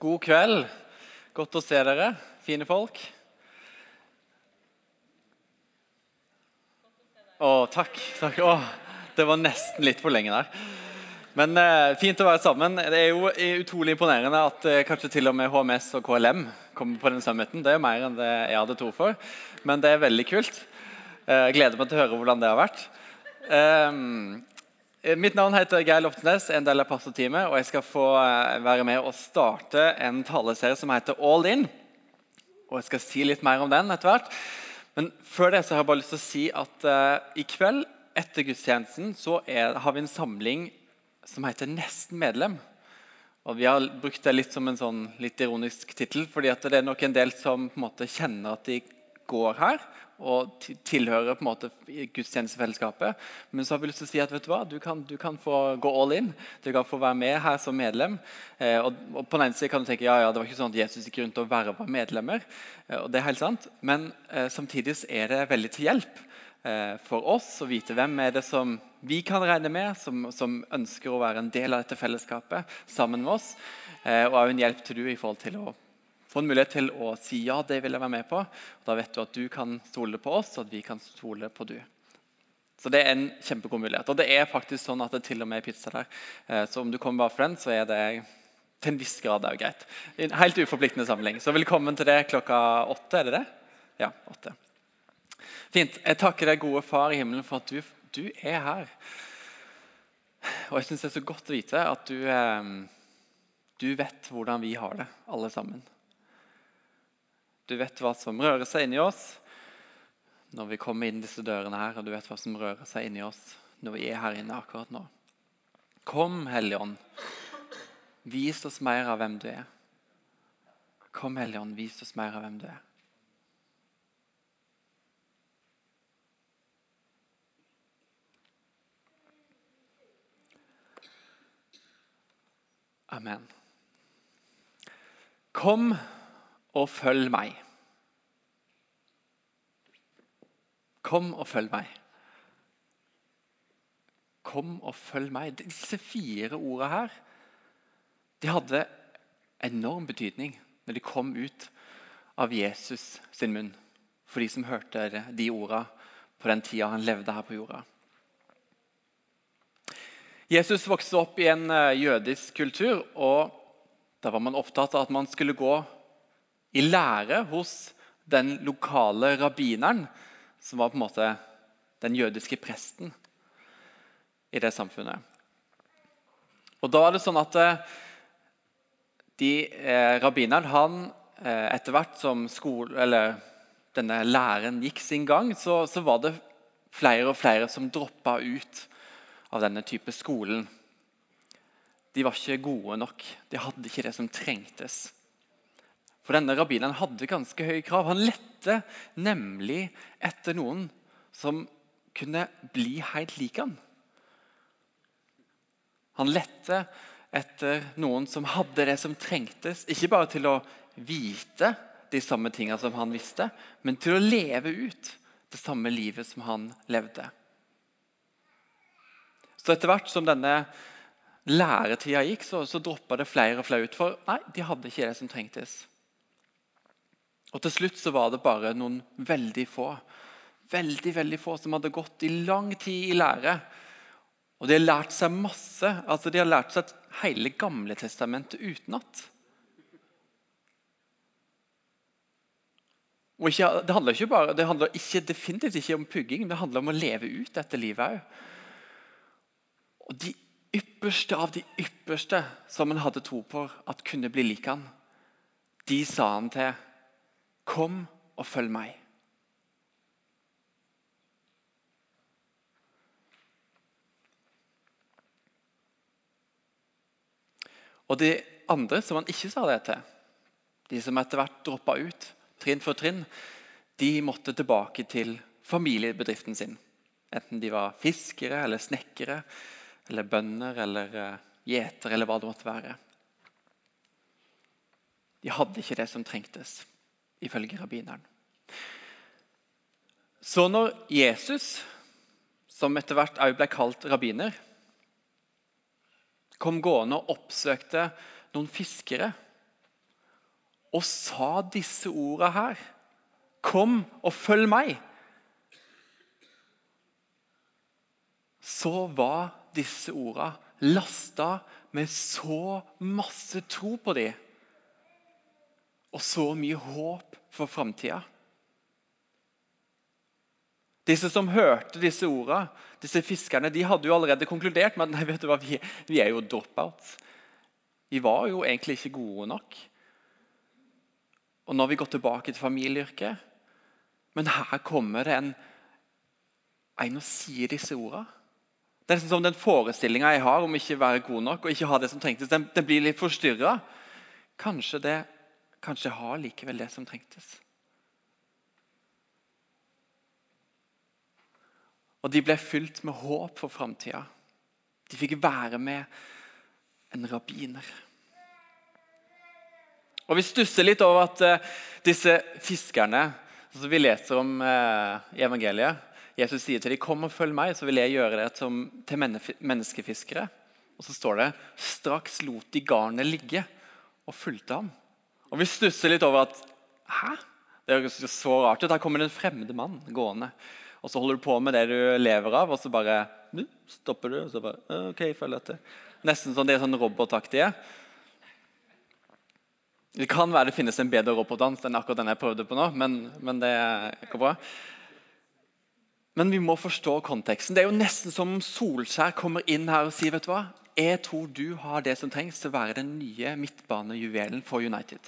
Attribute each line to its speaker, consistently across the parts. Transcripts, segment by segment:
Speaker 1: God kveld. Godt å se dere, fine folk. Å, takk. takk. Å, det var nesten litt for lenge der. Men eh, fint å være sammen. Det er jo utrolig imponerende at eh, kanskje til og med HMS og KLM kommer på den summiten. Det er jo mer enn det jeg hadde tro for, men det er veldig kult. Eh, jeg gleder meg til å høre hvordan det har vært. Eh, Mitt navn heter Geir Loftenes, en del av pastorteamet. Og jeg skal få eh, være med og starte en taleserie som heter All In. Og jeg skal si litt mer om den etter hvert. Men før det så har jeg bare lyst til å si at uh, i kveld etter gudstjenesten så er, har vi en samling som heter Nesten medlem. Og Vi har brukt det litt som en sånn litt ironisk tittel, fordi det er nok en del som på en måte kjenner at de går her og tilhører på en måte gudstjenestefellesskapet. Men så har vi lyst til å si at vet du hva, du kan, du kan få gå all in. Du kan få være med her som medlem. Eh, og, og, på den ene siden kan du tenke ja, ja, det var ikke sånn at Jesus gikk rundt og verva medlemmer. Eh, og det er helt sant. Men eh, samtidig er det veldig til hjelp eh, for oss å vite hvem er det som vi kan regne med, som, som ønsker å være en del av dette fellesskapet sammen med oss. Eh, og også en hjelp til du i forhold til å få en mulighet til å si ja, det vil jeg være med på. Da vet du at du kan stole på oss, og at vi kan stole på du. Så det er en kjempegod mulighet. Og det er faktisk sånn at det til og med er pizza der. Eh, så om du kommer bare for den, så er det til en viss grad er greit. En helt uforpliktende samling. Så velkommen til det klokka åtte. Er det det? Ja, åtte. Fint. Jeg takker deg, gode Far i himmelen, for at du, du er her. Og jeg syns det er så godt å vite at du, eh, du vet hvordan vi har det, alle sammen. Du vet hva som rører seg inni oss når vi kommer inn disse dørene her, og du vet hva som rører seg inni oss når vi er her inne akkurat nå. Kom, Hellige Ånd. Vis oss mer av hvem du er. Kom, Hellige Ånd, vis oss mer av hvem du er. Amen. Kom og følg meg. Kom og følg meg. Kom og følg meg. Disse fire ordene her de hadde enorm betydning når de kom ut av Jesus sin munn. For de som hørte de ordene på den tida han levde her på jorda. Jesus vokste opp i en eh, jødisk kultur, og da var man opptatt av at man skulle gå i lære hos den lokale rabbineren, som var på en måte den jødiske presten i det samfunnet. Og da var det sånn at eh, de, eh, rabbineren han, eh, Etter hvert som skole, eller denne læren gikk sin gang, så, så var det flere og flere som droppa ut av denne type skolen. De var ikke gode nok. De hadde ikke det som trengtes. For denne rabbineren hadde ganske høye krav. Han lette nemlig etter noen som kunne bli helt lik han. Han lette etter noen som hadde det som trengtes, ikke bare til å vite de samme tingene som han visste, men til å leve ut det samme livet som han levde. Så etter hvert som denne læretida gikk, så, så droppa det flere og flere ut. For nei, de hadde ikke det som trengtes. Og Til slutt så var det bare noen veldig få veldig, veldig få som hadde gått i lang tid i lære. Og de har lært seg masse. altså De har lært seg hele Gamle testamentet utenat. Og ikke, det handler, ikke bare, det handler ikke, definitivt ikke om pugging, det handler om å leve ut dette livet òg. Og de ypperste av de ypperste som han hadde tro på at kunne bli lik han, de sa han til 'Kom og følg meg'. Og de andre som han ikke sa det til, de som etter hvert droppa ut, trinn for trinn, de måtte tilbake til familiebedriften sin. Enten de var fiskere eller snekkere eller bønder eller uh, gjetere eller hva det måtte være. De hadde ikke det som trengtes ifølge rabbineren. Så når Jesus, som etter hvert også ble kalt rabbiner, kom gående og oppsøkte noen fiskere og sa disse orda her. Kom og følg meg. Så var disse orda lasta med så masse tro på dem. Og så mye håp for framtida. Disse som hørte disse orda, disse fiskerne, de hadde jo allerede konkludert med at vet du hva, vi, vi er jo dropouts. Vi var jo egentlig ikke gode nok. Og nå har vi gått tilbake til familieyrket. Men her kommer det en, en og sier disse orda. Det er som Den forestillinga jeg har om ikke å være god nok og ikke ha det som trengtes, den, den blir litt forstyrra. Kanskje, det, kanskje har likevel det som trengtes. Og de ble fylt med håp for framtida. De fikk være med en rabbiner. Og Vi stusser litt over at uh, disse fiskerne som vi leser om uh, i evangeliet Jesus sier til dem, 'Kom og følg meg, så vil jeg gjøre dere til menneskefiskere.' Og så står det 'Straks lot de garnet ligge og fulgte ham'. Og Vi stusser litt over at Hæ? Det høres så rart ut. Her kommer det en fremmed mann gående og så holder du på med det du lever av, og så bare stopper du. og så bare, ok, følg etter. Nesten sånn, det er sånn robotaktige. Det kan være det finnes en bedre robotdans enn akkurat den jeg prøvde på nå. men, men det går bra. Men vi må forstå konteksten. Det er jo nesten som Solskjær kommer inn her og sier vet du hva? Jeg tror du har det som trengs til å være den nye midtbanejuvelen for United.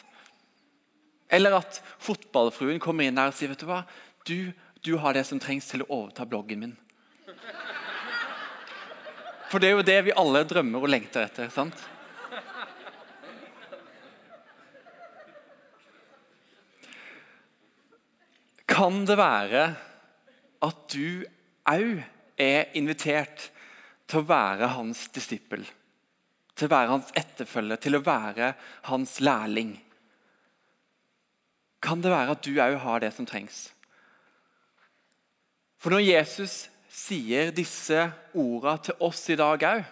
Speaker 1: Eller at fotballfruen kommer inn her og sier vet du hva? Du du har det som trengs til å overta bloggen min. For det er jo det vi alle drømmer og lengter etter. sant? Kan det være at du òg er invitert til å være hans disippel? Til å være hans etterfølger, til å være hans lærling? Kan det være at du òg har det som trengs? For når Jesus sier disse ordene til oss i dag òg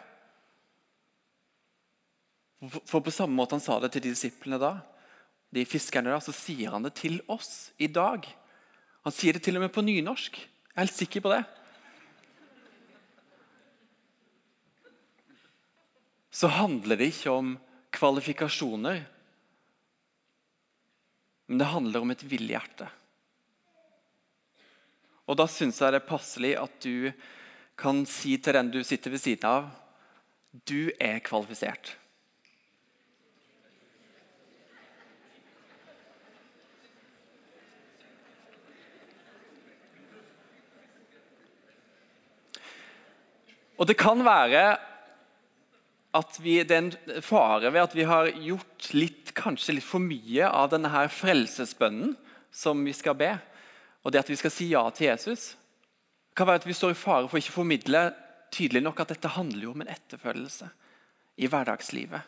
Speaker 1: For på samme måte han sa det til de disiplene da, de fiskerne da, så sier han det til oss i dag. Han sier det til og med på nynorsk. Jeg er helt sikker på det. Så handler det ikke om kvalifikasjoner, men det handler om et villig hjerte. Og Da syns jeg det er passelig at du kan si til den du sitter ved siden av, du er kvalifisert. Og det kan være at vi, det er en fare ved at vi har gjort litt, kanskje litt for mye av denne her frelsesbønnen som vi skal be og det at vi skal si ja til Jesus, Det kan være at vi står i fare for ikke å formidle tydelig nok at dette handler jo om en etterfølgelse i hverdagslivet.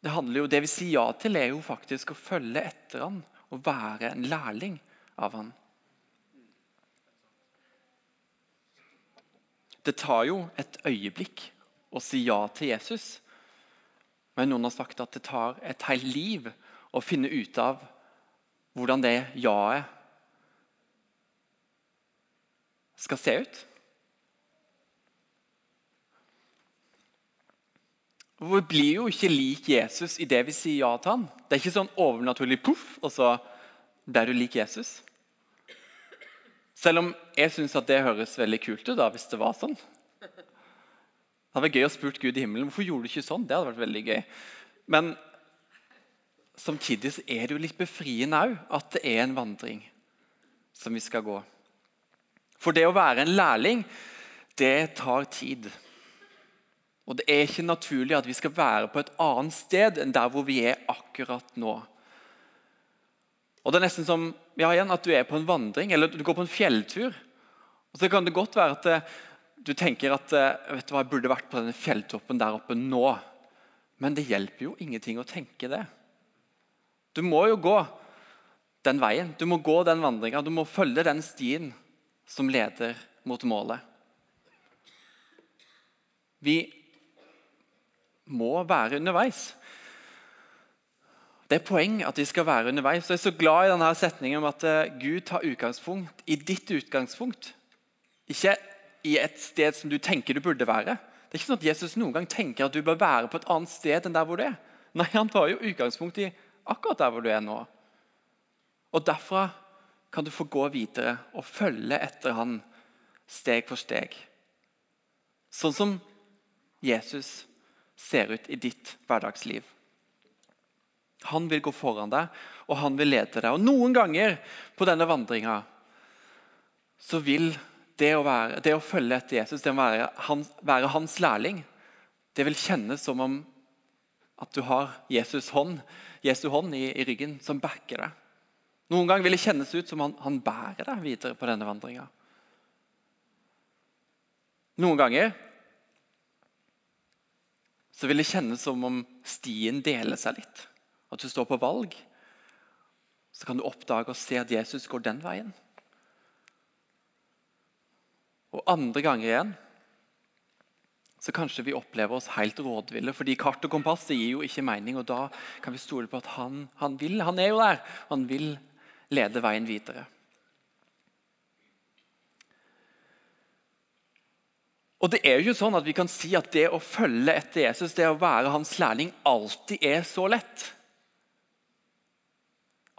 Speaker 1: Det jo, det vi sier ja til, er jo faktisk å følge etter han og være en lærling av han. Det tar jo et øyeblikk å si ja til Jesus. Men noen har sagt at det tar et helt liv å finne ut av hvordan det ja-et skal se ut. Vi blir jo ikke lik Jesus i det vi sier ja til han. Det er ikke sånn overnaturlig poff, og så blir du lik Jesus. Selv om jeg syns det høres veldig kult ut da, hvis det var sånn. Det hadde vært gøy å spurt Gud i himmelen hvorfor gjorde du ikke sånn. Det hadde vært veldig gøy. Men samtidig er det jo litt befriende òg at det er en vandring som vi skal gå. For det å være en lærling, det tar tid. Og det er ikke naturlig at vi skal være på et annet sted enn der hvor vi er akkurat nå. Og det er nesten som ja, igjen, at du er på en vandring eller du går på en fjelltur. Og Så kan det godt være at du tenker at eh, vet du hva, jeg burde vært på denne fjelltoppen der oppe nå. Men det hjelper jo ingenting å tenke det. Du må jo gå den veien. Du må gå den vandringa. Du må følge den stien som leder mot målet. Vi må være underveis. Det er poeng at vi skal være underveis. Jeg er så glad i denne setningen om at eh, Gud tar utgangspunkt i ditt utgangspunkt. Ikke i et sted som du tenker du burde være. Det er ikke sånn at Jesus noen gang tenker at du bør være på et annet sted enn der hvor du er. Nei, Han tar jo utgangspunkt i akkurat der hvor du er nå. Og Derfra kan du få gå videre og følge etter han steg for steg. Sånn som Jesus ser ut i ditt hverdagsliv. Han vil gå foran deg, og han vil lede deg. Og Noen ganger på denne vandringa så vil det å, være, det å følge etter Jesus, det å være, han, være, hans lærling, det vil kjennes som om at du har Jesus hånd, Jesu hånd i, i ryggen som backer deg. Noen ganger vil det kjennes ut som han, han bærer deg videre på denne vandringa. Noen ganger så vil det kjennes som om stien deler seg litt at du står på valg, så kan du oppdage og se at Jesus går den veien. Og andre ganger igjen så kanskje vi opplever oss helt rådville. fordi kart og kompass gir jo ikke mening, og da kan vi stole på at han, han vil. Han er jo der. Han vil lede veien videre. Og det er jo sånn at Vi kan si at det å følge etter Jesus, det å være hans lærling, alltid er så lett.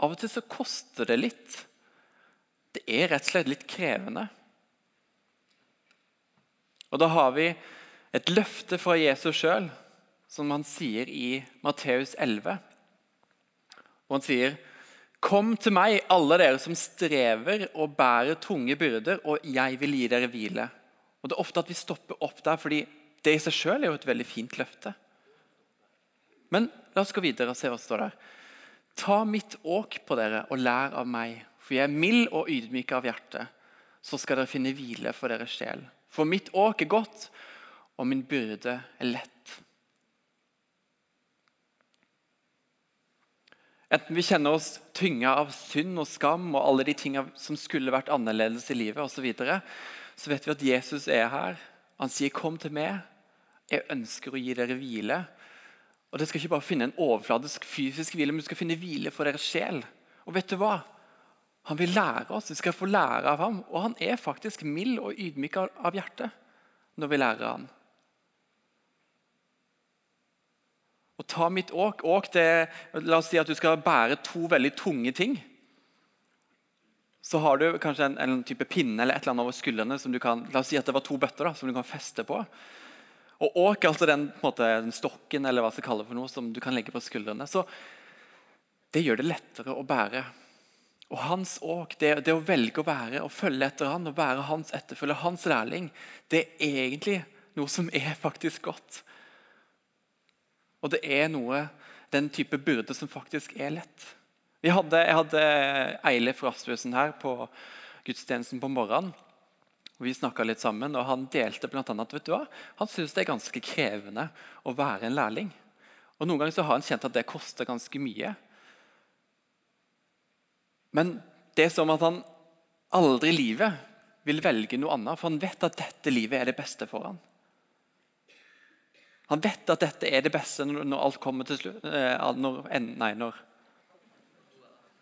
Speaker 1: Av og til så koster det litt. Det er rett og slett litt krevende. Og Da har vi et løfte fra Jesus sjøl, som han sier i Matteus 11. Og han sier, 'Kom til meg, alle dere som strever og bærer tunge byrder, og jeg vil gi dere hvile.' Og Det er ofte at vi stopper opp der, fordi det i seg sjøl er jo et veldig fint løfte. Men la oss gå videre og se hva som står der. Ta mitt åk på dere og lær av meg, for jeg er mild og ydmyk av hjerte. Så skal dere finne hvile for deres sjel. For mitt åk er godt, og min byrde er lett. Enten vi kjenner oss tynga av synd og skam og alle de tingene som skulle vært annerledes i livet, og så, videre, så vet vi at Jesus er her. Han sier 'kom til meg'. Jeg ønsker å gi dere hvile. Og Dere skal ikke bare finne en overfladisk fysisk hvile, men du skal finne hvile for deres sjel. Og vet du hva? Han vil lære oss, vi skal få lære av ham. Og han er faktisk mild og ydmyk av hjerte når vi lærer ham. Å ta mitt åk, åk det, La oss si at du skal bære to veldig tunge ting. Så har du kanskje en, en type pinne eller et eller annet over skuldrene. som du kan, La oss si at det var to bøtter da, som du kan feste på. Og åk, altså den, måte, den, stokken eller hva skal kalle for noe, som du kan legge på skuldrene. Så Det gjør det lettere å bære. Og hans åk, det, det, å velge å være og følge etter han, og være hans etterfølger, hans lærling, det er egentlig noe som er faktisk godt. Og det er noe, den type byrde som faktisk er lett. Jeg hadde Eilif Rasmussen her på gudstjenesten på morgenen. Vi snakka litt sammen, og han delte blant annet, vet du hva? Han syns det er ganske krevende å være en lærling. Og Noen ganger så har han kjent at det koster ganske mye. Men det er som at han aldri i livet vil velge noe annet, for han vet at dette livet er det beste for han. Han vet at dette er det beste når alt kommer til slutt eh, når, Nei, når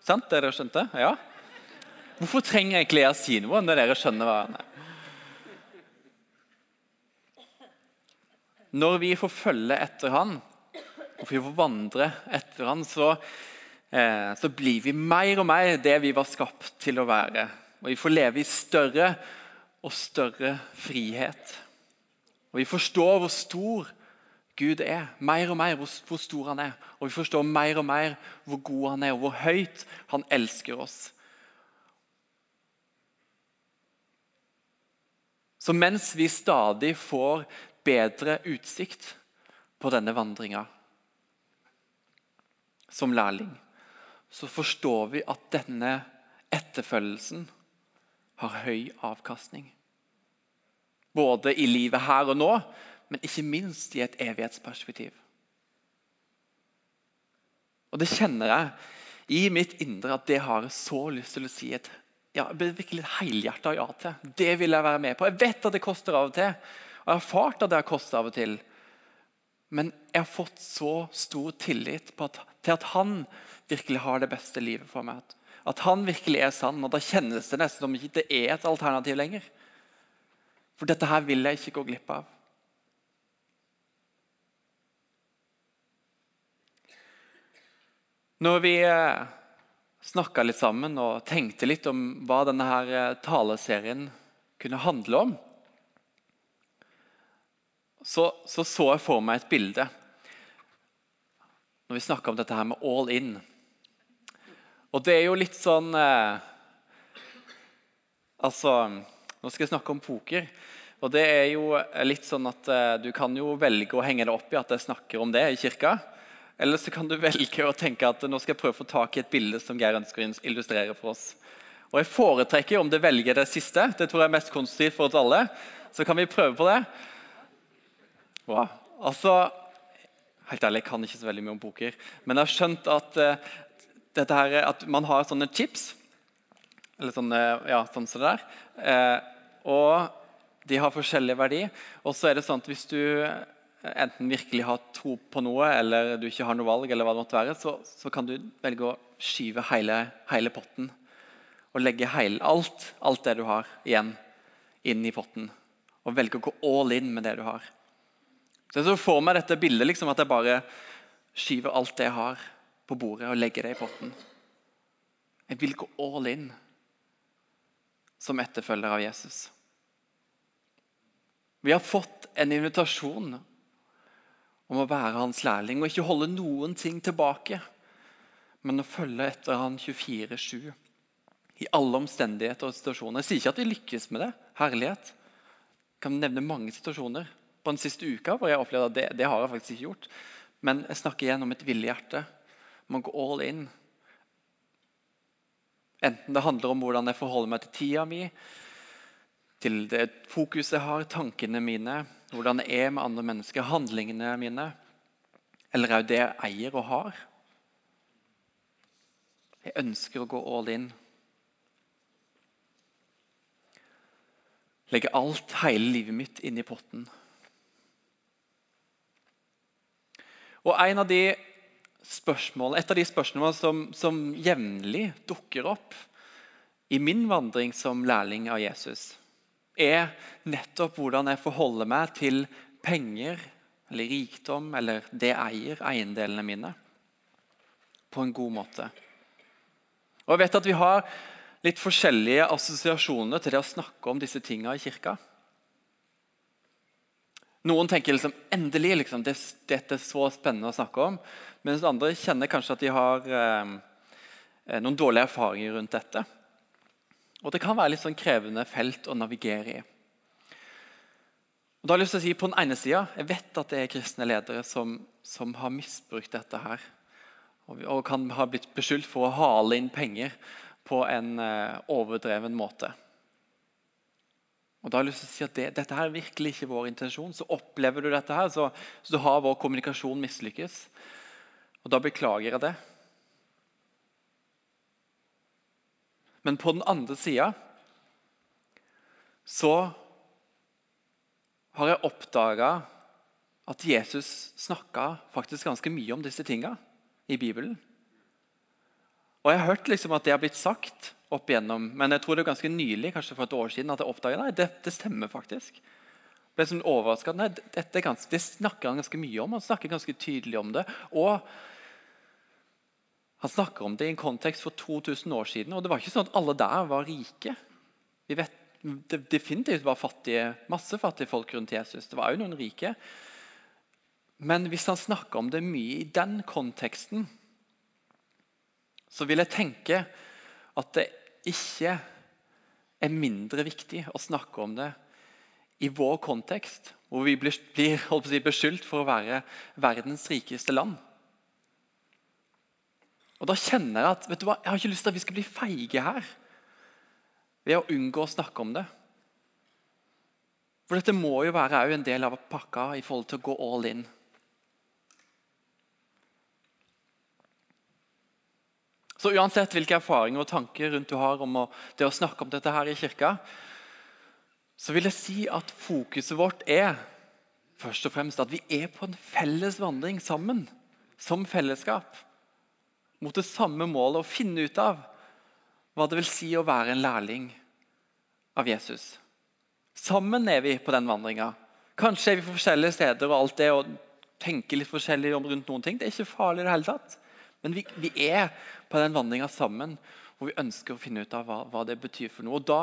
Speaker 1: Sant? Det dere skjønte? Ja? Hvorfor trenger jeg egentlig å si noe når dere skjønner hva han er? Når vi får følge etter han, og vi får vandre etter han, så, så blir vi mer og mer det vi var skapt til å være. Og vi får leve i større og større frihet. Og vi forstår hvor stor Gud er. Mer og mer hvor stor han er. Og vi forstår mer og mer hvor god han er, og hvor høyt han elsker oss. Så mens vi stadig får bedre utsikt på denne vandringa som lærling, så forstår vi at denne etterfølgelsen har høy avkastning. Både i livet her og nå, men ikke minst i et evighetsperspektiv. Og Det kjenner jeg i mitt indre at det har jeg så lyst til å si et ja, virkelig helhjerta ja til. Det vil jeg være med på. Jeg vet at det koster av og til. Og Jeg har erfart at det har kostet av og til. Men jeg har fått så stor tillit på at til at han virkelig har det beste livet for meg. At han virkelig er sann. Og da kjennes det nesten som ikke det er et alternativ lenger. For dette her vil jeg ikke gå glipp av. Når vi eh, snakka litt sammen og tenkte litt om hva denne her eh, taleserien kunne handle om, så så, så jeg for meg et bilde når vi snakker om dette her med all in. Og det er jo litt sånn eh, Altså, nå skal jeg snakke om poker. Og det er jo litt sånn at eh, Du kan jo velge å henge det opp i at jeg snakker om det i kirka. Eller så kan du velge å tenke at nå skal jeg prøve å få tak i et bilde som Geir ønsker å illustrere for oss. Og Jeg foretrekker om det velger det siste. Det tror jeg er mest konstruktivt for oss alle. Så kan vi prøve på det. Wow. Altså, helt ærlig, Jeg kan ikke så veldig mye om poker, men jeg har skjønt at, uh, her, at man har sånne chips. Eller sånne, ja, sånn som det der. Uh, og de har forskjellig verdi. Og så er det sånn at hvis du enten virkelig har tro på noe, eller du ikke har noe valg, eller hva det måtte være, så, så kan du velge å skyve hele, hele potten. Og legge hele, alt, alt det du har igjen, inn i potten. Og velge å gå all in med det du har. Så for meg dette bildet liksom, at jeg bare skyver alt det jeg har, på bordet og legger det i potten. Jeg vil gå all in som etterfølger av Jesus. Vi har fått en invitasjon om å være hans lærling og ikke holde noen ting tilbake, men å følge etter han 24-7 i alle omstendigheter og situasjoner. Jeg sier ikke at vi lykkes med det. Herlighet. Jeg kan nevne mange situasjoner på den siste uka hvor jeg opplevde at det, det har jeg faktisk ikke gjort. Men jeg snakker igjen om et villig hjerte. Man går all in. Enten det handler om hvordan jeg forholder meg til tida mi, til det fokuset jeg har, tankene mine, hvordan jeg er med andre mennesker, handlingene mine, eller òg det jeg eier og har. Jeg ønsker å gå all in. Legge alt, hele livet mitt, inn i potten. Og av spørsmål, Et av de spørsmålene som, som jevnlig dukker opp i min vandring som lærling av Jesus, er nettopp hvordan jeg forholder meg til penger eller rikdom eller det eier, eiendelene mine, på en god måte. Og jeg vet at Vi har litt forskjellige assosiasjoner til det å snakke om disse tingene i kirka. Noen tenker liksom, endelig liksom, det, dette er så spennende å snakke om. Mens andre kjenner kanskje at de har eh, noen dårlige erfaringer rundt dette. Og Det kan være litt sånn krevende felt å navigere i. Og da har Jeg lyst til å si på den ene sida, jeg vet at det er kristne ledere som, som har misbrukt dette. her, og, og, kan ha blitt beskyldt for å hale inn penger på en eh, overdreven måte. Og da har jeg lyst til å si at det, Dette her er virkelig ikke vår intensjon. Så opplever du dette her, så, så har vår kommunikasjon mislykkes. Og da beklager jeg det. Men på den andre sida så har jeg oppdaga at Jesus snakka faktisk ganske mye om disse tinga i Bibelen. Og Jeg har hørt liksom at det har blitt sagt opp igjennom, men jeg tror det er ganske nylig kanskje for et år siden, at jeg oppdaget nei, det, det stemmer faktisk. Jeg ble sånn overraska. Dette ganske, det snakker han ganske mye om. Han snakker ganske tydelig om det. Og han snakker om det i en kontekst for 2000 år siden. og Det var ikke sånn at alle der var rike. Vi vet det definitivt var fattige, masse fattige folk rundt Jesus. Det var jo noen rike. Men hvis han snakker om det mye i den konteksten, så vil jeg tenke at det ikke er mindre viktig å snakke om det i vår kontekst, hvor vi blir, blir beskyldt for å være verdens rikeste land. Og Da kjenner jeg at vet du hva, jeg har ikke lyst til at vi skal bli feige her ved å unngå å snakke om det. For dette må jo være en del av pakka i forhold til å gå all in. Så Uansett hvilke erfaringer og tanker rundt du har om å, det å snakke om dette her i kirka, så vil jeg si at fokuset vårt er først og fremst at vi er på en felles vandring sammen. Som fellesskap. mot det samme målet å finne ut av hva det vil si å være en lærling av Jesus. Sammen er vi på den vandringa. Kanskje er vi på forskjellige steder og alt det, og tenker litt forskjellig om rundt noen ting. Det er ikke farlig i det hele tatt. Men vi, vi er på den vandringa sammen, hvor vi ønsker å finne ut av hva, hva, det betyr for noe. Og da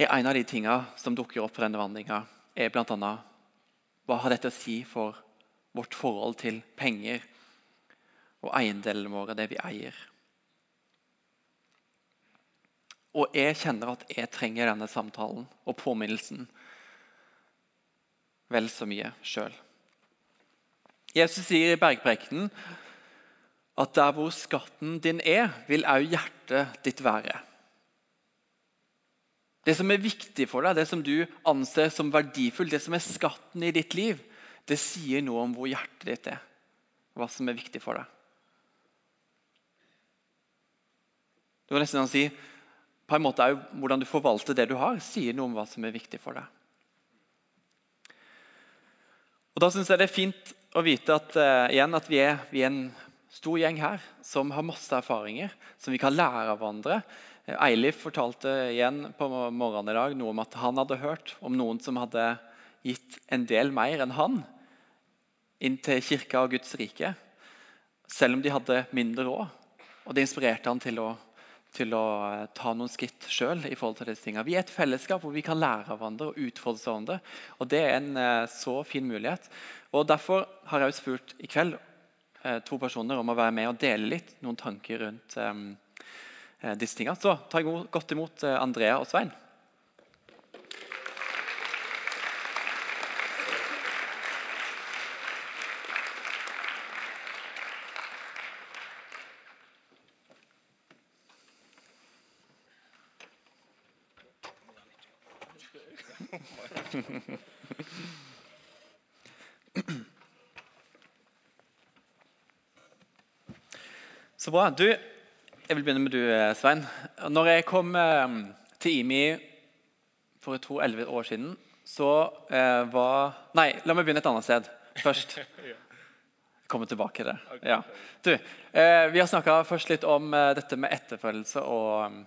Speaker 1: er en av de tinga som dukker opp på denne vandringa, er bl.a. hva har dette å si for vårt forhold til penger og eiendelene våre, det vi eier. Og jeg kjenner at jeg trenger denne samtalen og påminnelsen vel så mye sjøl. Jesus sier i bergprekenen at der hvor skatten din er, vil også hjertet ditt være. Det som er viktig for deg, det som du anser som verdifullt, det som er skatten i ditt liv, det sier noe om hvor hjertet ditt er. Hva som er viktig for deg. Du kan nesten si på en måte også, Hvordan du forvalter det du har, sier noe om hva som er viktig for deg. Og Da synes jeg det er fint å vite at, uh, igjen, at vi, er, vi, er, en stor gjeng her som har masse erfaringer som vi kan lære av hverandre. Uh, Eilif fortalte igjen på morgenen i dag noe om at han hadde hørt om noen som hadde gitt en del mer enn han inn til kirka og Guds rike, selv om de hadde mindre råd. Og Det inspirerte han til å til å eh, ta noen skritt sjøl. Vi er et fellesskap hvor vi kan lære av hverandre og utfordre hverandre. Og Det er en eh, så fin mulighet. Og Derfor har jeg spurt i kveld eh, to personer om å være med og dele litt noen tanker rundt um, disse tingene. Så ta godt imot Andrea og Svein. Så bra. Du, jeg vil begynne med du, Svein. Når jeg kom eh, til IMI for jeg tror 11 år siden, så eh, var Nei, la meg begynne et annet sted først. Komme tilbake til det. Ja. Du, eh, vi har snakka først litt om eh, dette med etterfølgelse og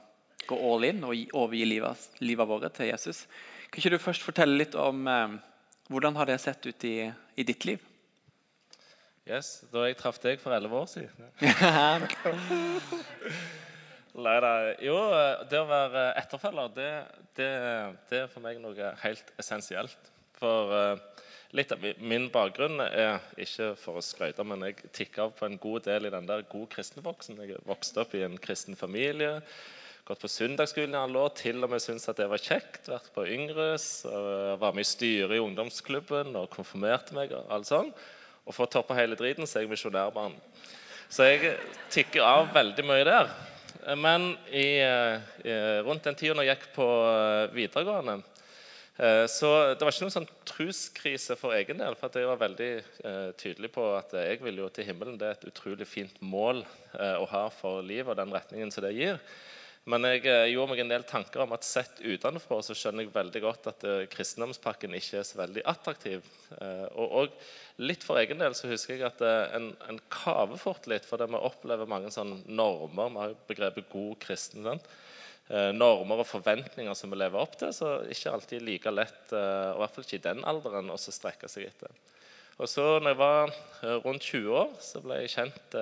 Speaker 1: gå all in og overgi livet, livet vårt til Jesus. Kan ikke du først fortelle litt om eh, hvordan har det sett ut i, i ditt liv?
Speaker 2: Yes, Da jeg traff deg for elleve år siden. Nei da. Jo, det å være etterfølger, det, det, det, er for meg noe helt essensielt. For uh, litt av min bakgrunn er ikke for å skryte, men jeg tikka av på en god del i den der god kristenvoksen. Jeg vokste opp i en kristen familie. Gått på søndagsskolen i alle år. Til og med syntes at det var kjekt. Vært på Yngres. Var med i styret i ungdomsklubben og konfirmerte meg. og alt sånt. Og for å toppe hele driten så er jeg misjonærbarn. Så jeg tikker av veldig mye der. Men i, eh, rundt den tida jeg gikk på eh, videregående, eh, så det var ikke noen sånn truskrise for egen del. For jeg var veldig tydelig på at jeg vil jo til himmelen. Det er et utrolig fint mål å ha for livet og den retningen som det gir. Men jeg eh, gjorde meg en del tanker om at sett utenfra så skjønner jeg veldig godt at uh, kristendomspakken ikke er så veldig attraktiv. Uh, og, litt for egen del så husker jeg at en, en kaver fort litt, fordi vi opplever mange sånne normer. Vi har begrepet god kristen. sant? normer og forventninger som vi lever opp til, så ikke alltid like lett, og i hvert fall ikke i den alderen, å strekke seg etter. Og så når jeg var rundt 20 år, så ble jeg kjent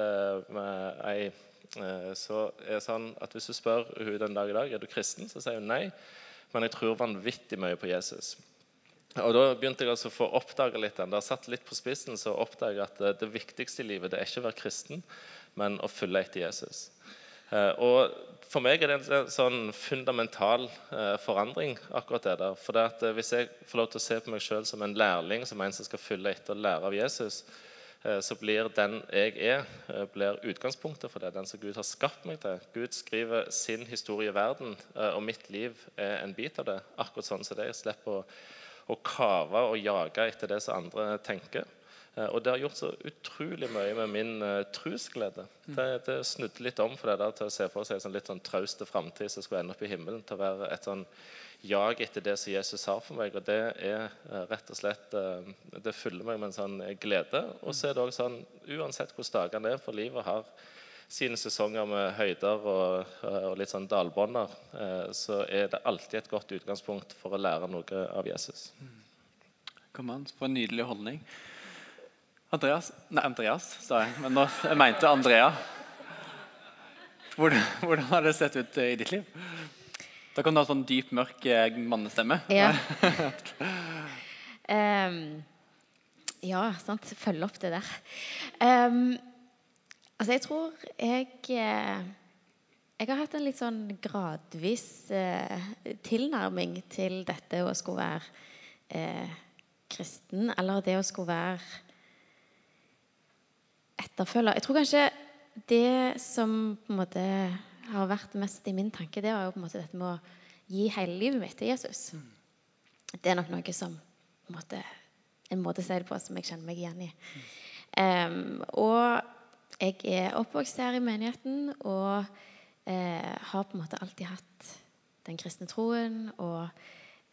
Speaker 2: med ei Eh, så er det sånn at Hvis du spør hun den dag i dag er du kristen, så sier hun nei. Men jeg tror vanvittig mye på Jesus. Og Da begynte jeg altså å få oppdage litt den. Da satt litt på spissen, så oppdager jeg at det, det viktigste i livet det er ikke å være kristen, men å følge etter Jesus. Eh, og For meg er det en sånn fundamental eh, forandring. akkurat det der. For det at Hvis jeg får lov til å se på meg sjøl som en lærling, som en som skal følge etter og lære av Jesus, Eh, så blir den jeg er, eh, blir utgangspunktet for det. Den som Gud har skapt meg til. Gud skriver sin historie i verden, eh, og mitt liv er en bit av det. Akkurat sånn som det. Jeg slipper å, å kave og jage etter det som andre tenker. Og det har gjort så utrolig mye med min uh, trosglede. Mm. Det, det snudde litt om for det der til å se for seg en sånn litt sånn trauste framtid som skulle ende opp i himmelen. Til å være et sånn jag etter det som Jesus har for meg. Og det er eh, rett og slett eh, Det fyller meg med en sånn glede. Og så er det også sånn uansett hvordan dagene er, for livet har sine sesonger med høyder og, og litt sånn dalbånder, eh, så er det alltid et godt utgangspunkt for å lære noe av Jesus.
Speaker 1: Kom an, for en nydelig holdning. Andreas Nei, Andreas, sa jeg. Men nå, jeg mente Andrea. Hvordan, hvordan har det sett ut i ditt liv? Da kan du ha sånn dyp, mørk eh, mannestemme.
Speaker 3: Ja. um, ja, sant. Følge opp det der. Um, altså, jeg tror jeg eh, Jeg har hatt en litt sånn gradvis uh, tilnærming til dette å skulle være uh, kristen, eller det å skulle være etterfølger. Jeg tror kanskje det som på en måte har vært mest i min tanke, det var jo på en måte dette med å gi hele livet mitt til Jesus. Det er nok noe som på en måte, en måte å si det på som jeg kjenner meg igjen i. Um, og jeg er oppvokst her i menigheten og uh, har på en måte alltid hatt den kristne troen og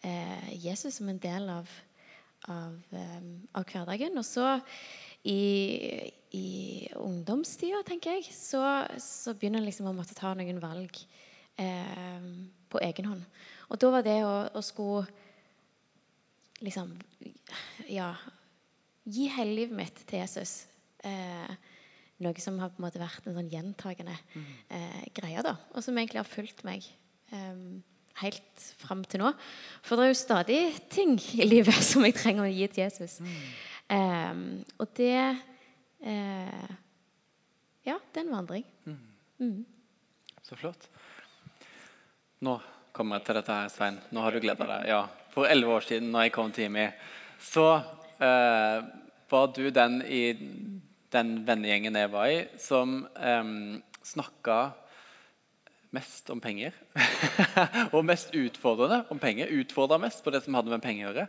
Speaker 3: uh, Jesus som en del av, av, em, av hverdagen. Og så i, i ungdomstida, tenker jeg, så, så begynner en liksom å måtte ta noen valg eh, på egen hånd. Og da var det å, å skulle liksom Ja, gi hele livet mitt til Jesus. Eh, noe som har på en måte vært en sånn gjentagende eh, greie, da. Og som egentlig har fulgt meg eh, helt fram til nå. For det er jo stadig ting i livet som jeg trenger å gi til Jesus. Eh, og det uh, Ja, det er en vandring.
Speaker 1: Så flott. Nå kommer jeg til dette her, Svein. Nå har du gleda deg. Ja, For elleve år siden, når jeg kom til IMI, så uh, var du den i den vennegjengen jeg var i, som um, snakka mest om penger. og mest utfordrende om penger. Utfordra mest på det som hadde med penger å gjøre.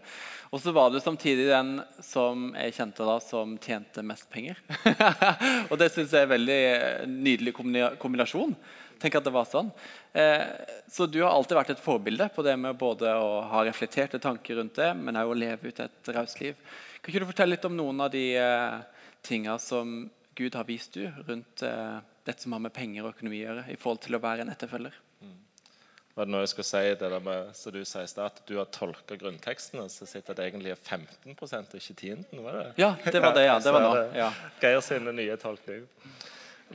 Speaker 1: Og så var du samtidig den som jeg kjente da som tjente mest penger. og det syns jeg er en veldig nydelig kombinasjon. Tenk at det var sånn. Eh, så du har alltid vært et forbilde på det med både å ha reflekterte tanker rundt det, men òg å leve ut et raust liv. Kan ikke du fortelle litt om noen av de eh, tinga som Gud har vist du rundt eh, dette som har med penger og økonomi å gjøre, i forhold til å være en etterfølger?
Speaker 2: Var det noe jeg skulle si det der med, så du sier at du har tolka grunntekstene, så sitter det egentlig er 15% og ikke 10 var det?
Speaker 1: Ja, det var det, ja. Det var nå. Ja.
Speaker 2: Geir sine nye tolkning.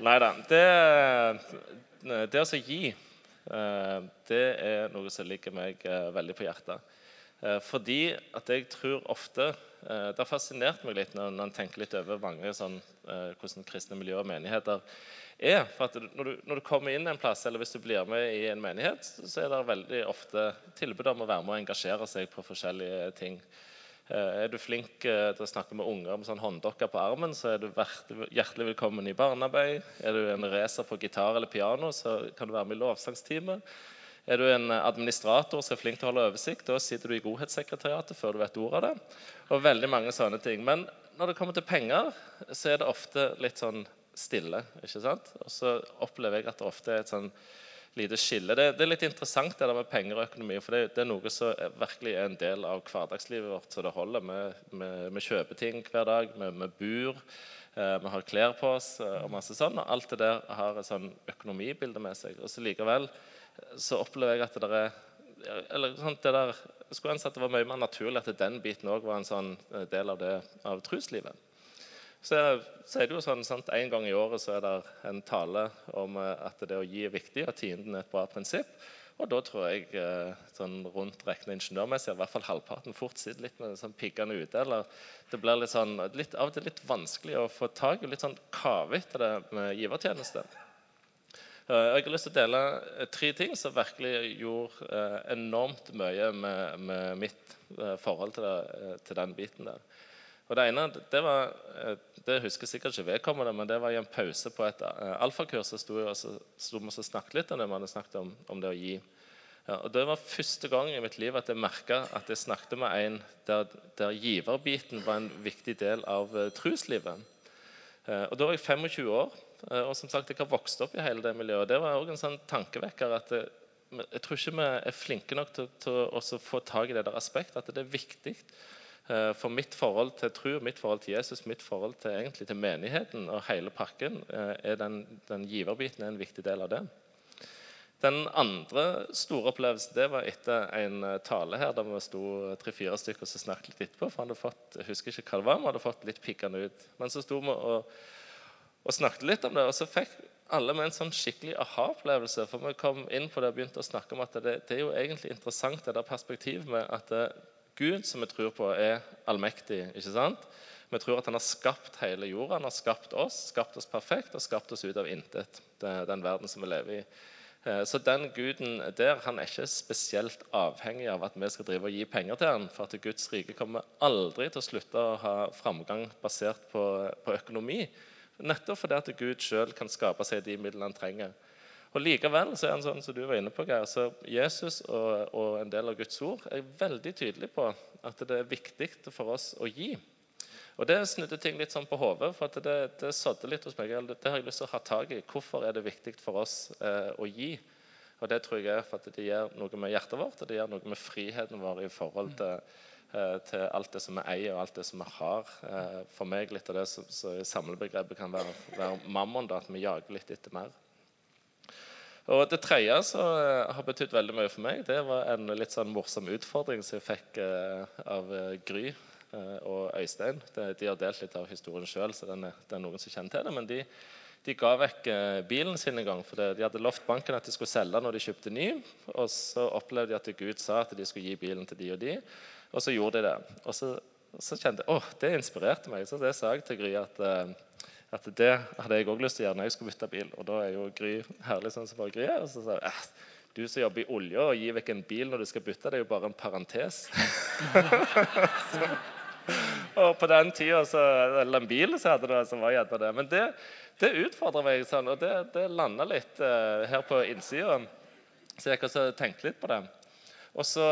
Speaker 2: Nei da. Det, det å så gi, eh, det er noe som ligger meg eh, veldig på hjertet. Eh, Fordi at jeg tror ofte Det har fascinert meg litt når en tenker litt over mange sånn, eh, hvordan kristne miljøer og menigheter er. For at når du, når du kommer inn en plass, eller hvis du blir med i en menighet, så er det veldig ofte tilbud om å være med og engasjere seg på forskjellige ting. Eh, Er du flink eh, til å snakke med unger med sånn hånddokker på armen, så er du hjertelig velkommen i barnearbeid. Er du en racer på gitar eller piano, så kan du være med i lovsangsteamet. Er du en administrator som er flink til å holde oversikt, da sitter du i godhetssekretariatet før du vet ordet av det. Og veldig mange sånne ting. Men når det kommer til penger, så er det ofte litt sånn stille. ikke sant? Og så opplever jeg at det ofte er et sånn lite skille. Det, det er litt interessant det der med penger og økonomi, for det, det er noe som er- virkelig er en del av hverdagslivet vårt. Så det holder. Vi, kjøper ting hver dag. Vi, bor. Eh, vi har klær på oss eh, og masse sånn. Og alt det der har et sånn økonomibilde med seg. Og så likevel så opplever jeg at det der er eller sånn, det der, skulle ønske at det var mye mer naturlig at den biten òg var en sånn eh, del av det av troslivet. Så, så er det jo sånn, sant, En gang i året så er det en tale om eh, at det å gi er viktig, og tienden er et bra prinsipp. Og da tror jeg eh, sånn rundt regna ingeniørmessig i hvert fall halvparten fort sitter litt med sånn piggene ute. eller Det blir litt sånn, litt, av og til litt vanskelig å få tak i, litt sånn kavete med givertjeneste. Eh, Jeg har lyst til å dele eh, tre ting som virkelig gjorde eh, enormt mye med, med mitt forhold til, det, til den biten der. Og Det ene det var, det husker sikkert ikke vedkommende, men det var i en pause på et alfakurs. Så sto vi og snakket litt om det vi hadde snakket om, om det å gi. Ja, og Det var første gang i mitt liv at jeg merka at jeg snakket med en der, der giverbiten var en viktig del av troslivet. Eh, og Da var jeg 25 år, og som sagt, jeg har vokst opp i hele det miljøet. og Det var også en sånn tankevekker at eh, jeg tror ikke vi er flinke nok til, til å få tak i det der aspektet, at det er viktig Eh, for mitt forhold til tro, mitt forhold til Jesus, mitt forhold til, egentlig, til menigheten og hele pakken, eh, er den, den giverbiten er en viktig del av det. Den andre store opplevelsen det var etter en eh, tale her der vi sto tre-fire stykker og snakket litt etterpå. for han hadde fått, Jeg husker ikke hva det var, vi hadde fått litt pikkende ut. Men så sto vi og, og snakket litt om det, og så fikk alle med en sånn skikkelig aha-opplevelse. For vi kom inn på det og begynte å snakke om at det, det er jo egentlig interessant det der perspektivet med at det, Gud, som vi tror på, er allmektig. ikke sant? Vi tror at han har skapt hele jorda, han har skapt oss, skapt oss perfekt og skapt oss ut av intet. Den verden som vi lever i. Eh, så den guden der han er ikke spesielt avhengig av at vi skal drive og gi penger til han, for at Guds rike kommer aldri til å slutte å ha framgang basert på, på økonomi. Nettopp fordi at Gud sjøl kan skape seg de midlene han trenger. Og Likevel så er han sånn som du var inne på, Geir, så Jesus og, og, en del av Guds ord er veldig tydelig på at det er viktig for oss å gi. Og Det snudde ting litt sånn på hodet, for det, det sådde litt hos meg. Det har jeg lyst til å ha tak i. Hvorfor er det viktig for oss eh, å gi? Og Det tror jeg er for at det gjør noe med hjertet vårt og det gjør noe med friheten vår i forhold til, til alt det som vi eier og alt det som vi har. Eh, for meg litt av det som samlebegrepet kan være, være mammon, da, at vi jager litt etter mer. Og Det tredje som eh, har betydd veldig mye for meg, det var en litt sånn morsom utfordring som jeg fikk eh, av eh, Gry Eh, og Øystein. De har delt litt av historien sjøl, så det er noen som kjenner til det. Men de, de ga vekk eh, bilen sin en gang. For de hadde lovt banken at de skulle selge når de kjøpte ny. Og så opplevde de at Gud sa at de skulle gi bilen til de og de. Og så gjorde de det. Og så, så kjente jeg åh, det inspirerte meg. Så det sa jeg til Gry at, eh, at det hadde jeg òg lyst til å gjøre når jeg skulle bytte bil. Og da er jo Gry herlig sånn som bare Gry er. Og så sa jeg eh, du som jobber i olje og gir vekk en bil når du skal bytte, det er jo bare en parentes. så, og på den tida, eller en bil, så hadde det, så var gjerne det. Men det, det utfordra meg, sånn, og det, det landa litt uh, her på innsida. Så jeg også tenkte litt på det. Og så,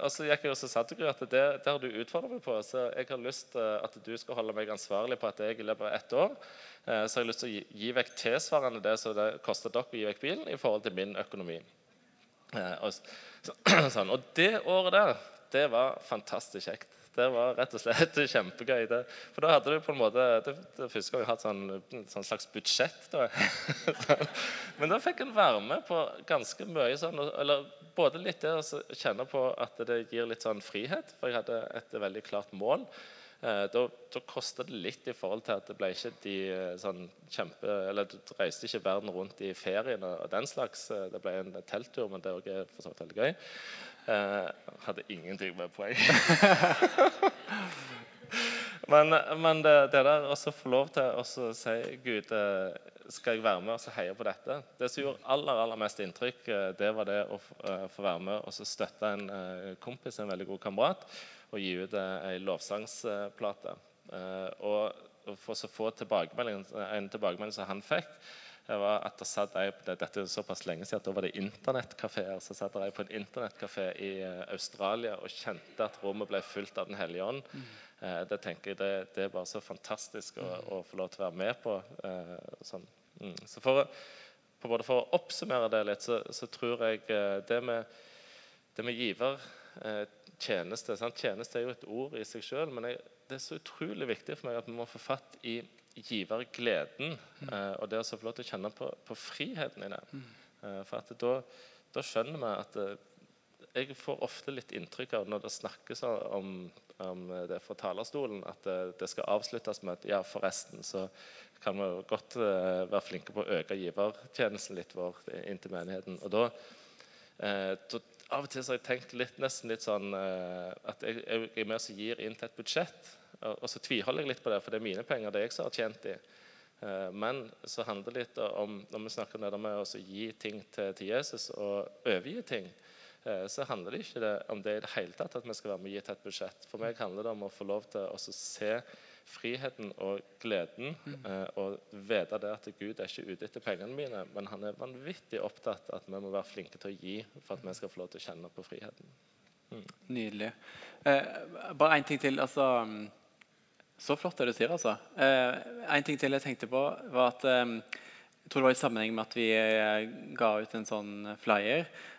Speaker 2: og så gikk jeg og sa til at det, det har du utfordra meg på. Så jeg har lyst til at du skal holde meg ansvarlig på at jeg i løpet av ett år uh, så har jeg lyst til å gi, gi vekk tilsvarende det som det koster dere å gi vekk bilen, i forhold til min økonomi. Uh, og, så, sånn. og det året der, det var fantastisk kjekt. Det var rett og slett kjempegøy. Det. For da hadde du på en måte Det, det første gang jeg hatt sånn, sånn slags budsjett. Da. Men da fikk en være med på ganske mye sånn eller Både litt det å kjenne på at det gir litt sånn frihet, for jeg hadde et veldig klart mål. Eh, da, da kosta det litt i forhold til at det ble ikke de eh, sånn kjempe Eller du reiste ikke verden rundt i feriene og, den slags. Eh, det ble en telttur, men det er også for så vidt veldig gøy. Eh, hadde ingenting med poeng. men, men det, det, der å få lov til å si Gud, eh, skal jeg være med og heie på dette? Det som gjorde aller aller mest inntrykk, eh, det var det å eh, få være med og støtte en kompis, en veldig god kamerat, og gi ut ei lovsangsplate. Og for å få en tilbakemelding som han fikk, var at det satt jeg, Dette er såpass lenge siden at da var det internettkafeer. Så satt jeg på en internettkafé i eh, Australia og kjente at rommet ble fylt av Den hellige ånd. Mm. Eh, det tenker jeg, det, det, er bare så fantastisk å, mm. å, få lov til å være med på. Eh, sånn. mm. Så for, på både for å oppsummere det litt, så, så tror jeg eh, det med, det med giver eh, tjeneste sant? Tjeneste er jo et ord i seg sjøl, men jeg, det er så utrolig viktig for meg at vi må få fatt i givergleden mm. og det å få lov til å kjenne på, på friheten i det. Mm. For at da, da, skjønner vi at Jeg får ofte litt inntrykk av når det snakkes om, om det fra talerstolen, at det skal avsluttes med at ja, forresten så kan vi godt være flinke på å øke givertjenesten litt vår inn til menigheten. Og da, da av og til så har jeg tenkt litt, nesten litt sånn at jeg, jeg er med og gir inn til et budsjett. Og så tviholder jeg litt på det, for det er mine penger. det er jeg som har tjent. Eh, men så handler det litt om når vi snakker om det med å gi ting til, til, Jesus og overgi ting, eh, så handler det ikke om det i det hele tatt at vi skal være med og gi til et budsjett. For meg handler det om å få lov til å se friheten og gleden mm. Eh, og vite det at Gud er ikke ute etter pengene mine, men han er vanvittig opptatt at vi må være flinke til å gi for at vi skal få lov til å kjenne på friheten.
Speaker 1: Mm. Nydelig. Eh, bare én ting til. altså så flott det du sier, altså. Eh, en ting til jeg tenkte på, var at eh, jeg tror det var i sammenheng med at vi eh, ga ut en sånn flyer Eh,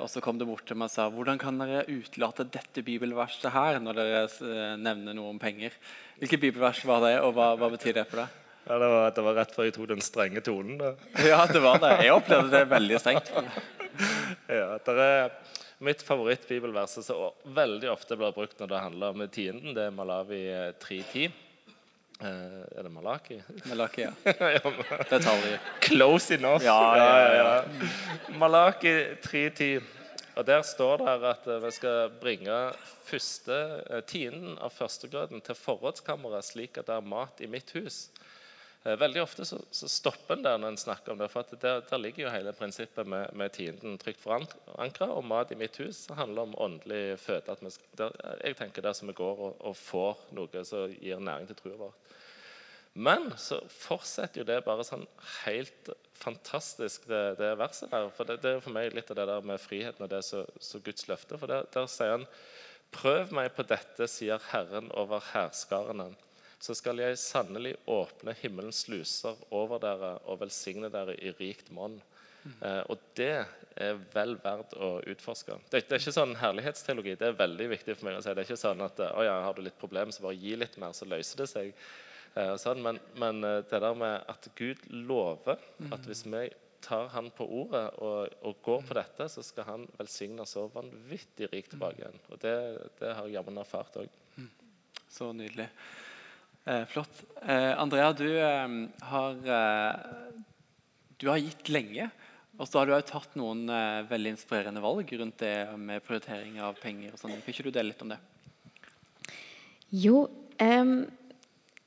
Speaker 1: og så kom det bort til meg og sa hvordan kan dere utelate dette bibelverset her når dere eh, nevner noe om penger. Hvilket bibelvers var det, og hva, hva betyr det for deg?
Speaker 2: Ja, det, var, det var rett før jeg tok den strenge tonen. da.
Speaker 1: Ja, det var det. Jeg opplevde det veldig strengt.
Speaker 2: Ja, det er Mitt favorittbibelvers som veldig ofte blir brukt når det handler om tienden, det er Malawi 3.10. Eh, er det Malaki?
Speaker 1: Malaki, ja. Detaljer.
Speaker 2: Close enough.
Speaker 1: Ja, ja, ja.
Speaker 2: Malaki 3.10. Og Der står det at eh, vi skal bringe første eh, tienden av førstegrøten til forrådskammeret, slik at det er mat i mitt hus. Eh, veldig ofte så, så stopper en der når en snakker om det. For der, der, ligger jo hele prinsippet med, med tienden trygt forankra. Og mat i mitt hus handler om åndelig føde. Vi, der, jeg tenker der som vi går og, og får noe som gir næring til trua vår. Men så fortsetter jo det bare sånn helt fantastisk, det, det verset der. For det, det, er for meg litt av det der med friheten og det som Guds løfte. For der, der sier han Prøv meg på dette, sier Herren over hærskarene så skal jeg sannelig åpne himmelens sluser over dere og velsigne dere i rikt monn. Eh, og det er vel verdt å utforske. Det, det, er ikke sånn herlighetsteologi. Det er veldig viktig for meg å si. Det er ikke sånn at å ja, har du litt problemer, så bare gi litt mer, så løser det seg. Eh, sånn. men, men, eh, det der med at Gud lover at hvis vi tar han på ordet og, og går på dette, så skal han velsigne så vanvittig rikt tilbake igjen. Og det, det har jeg jammen erfart òg.
Speaker 1: Så nydelig. Eh, flott. Eh, Andrea, du eh, har, eh, du har gitt lenge. Og så har du tatt noen eh, veldig inspirerende valg rundt det med prioritering av penger. og sånn. Kan ikke du dele litt om det?
Speaker 3: Jo,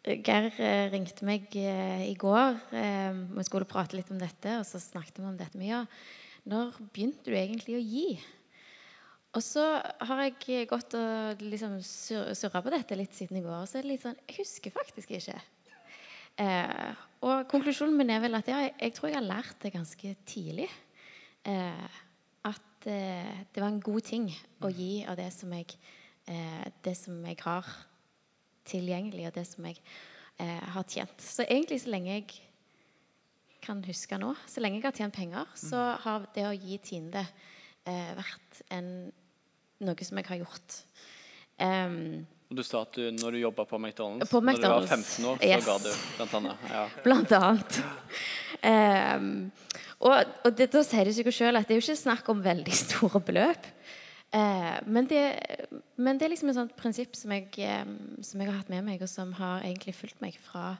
Speaker 3: Geir eh, ringte meg i går. vi skulle prate litt om dette, og så snakket vi om dette mye. Når begynte du egentlig å gi? Og så har jeg gått og liksom surra på dette litt siden i går. Og så er det litt sånn Jeg husker faktisk ikke. Eh, og konklusjonen min er vel at ja, jeg, tror jeg har lært det ganske tidlig. Eh, at eh, det var en god ting å gi av det som jeg, eh, det som jeg har tilgjengelig, og det som jeg eh, har tjent. Så egentlig så lenge jeg kan huske nå, så lenge jeg har tjent penger, så har det å gi tiende eh, vært en noe som jeg har gjort. Um,
Speaker 1: du sa at du, når du jobba på McDonald's,
Speaker 3: på McDonald's,
Speaker 1: når du var 15 år,
Speaker 3: yes.
Speaker 1: så ga du blant annet. Ja.
Speaker 3: Blant annet. Um, og, og det, da sier det seg sjøl at det er jo ikke snakk om veldig store beløp. Uh, men, det, men, det, er liksom et sånt prinsipp som jeg, um, som jeg, har hatt med meg, og som har egentlig fulgt meg fra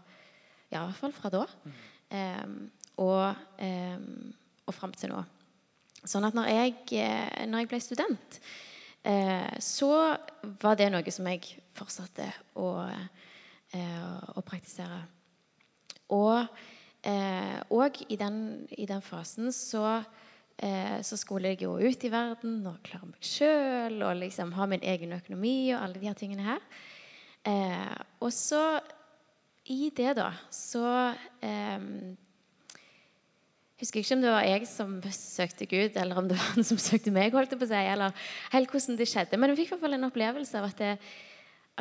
Speaker 3: ja, i hvert fall fra da. Um, og, og fram til nå. Sånn at når jeg, eh, når jeg ble student, så var det noe som jeg fortsatte å, eh, å praktisere. Og, eh, og i, i, den, fasen så, så, skulle jeg gå ut i verden og klare meg sjøl og liksom ha min egen økonomi og alle de her tingene her. og så i det, da, så husker ikke om det var jeg som søkte Gud, eller om det var han som søkte meg. holdt jeg på å eller helt hvordan det skjedde. Men jeg fikk i hvert fall en opplevelse av at, det,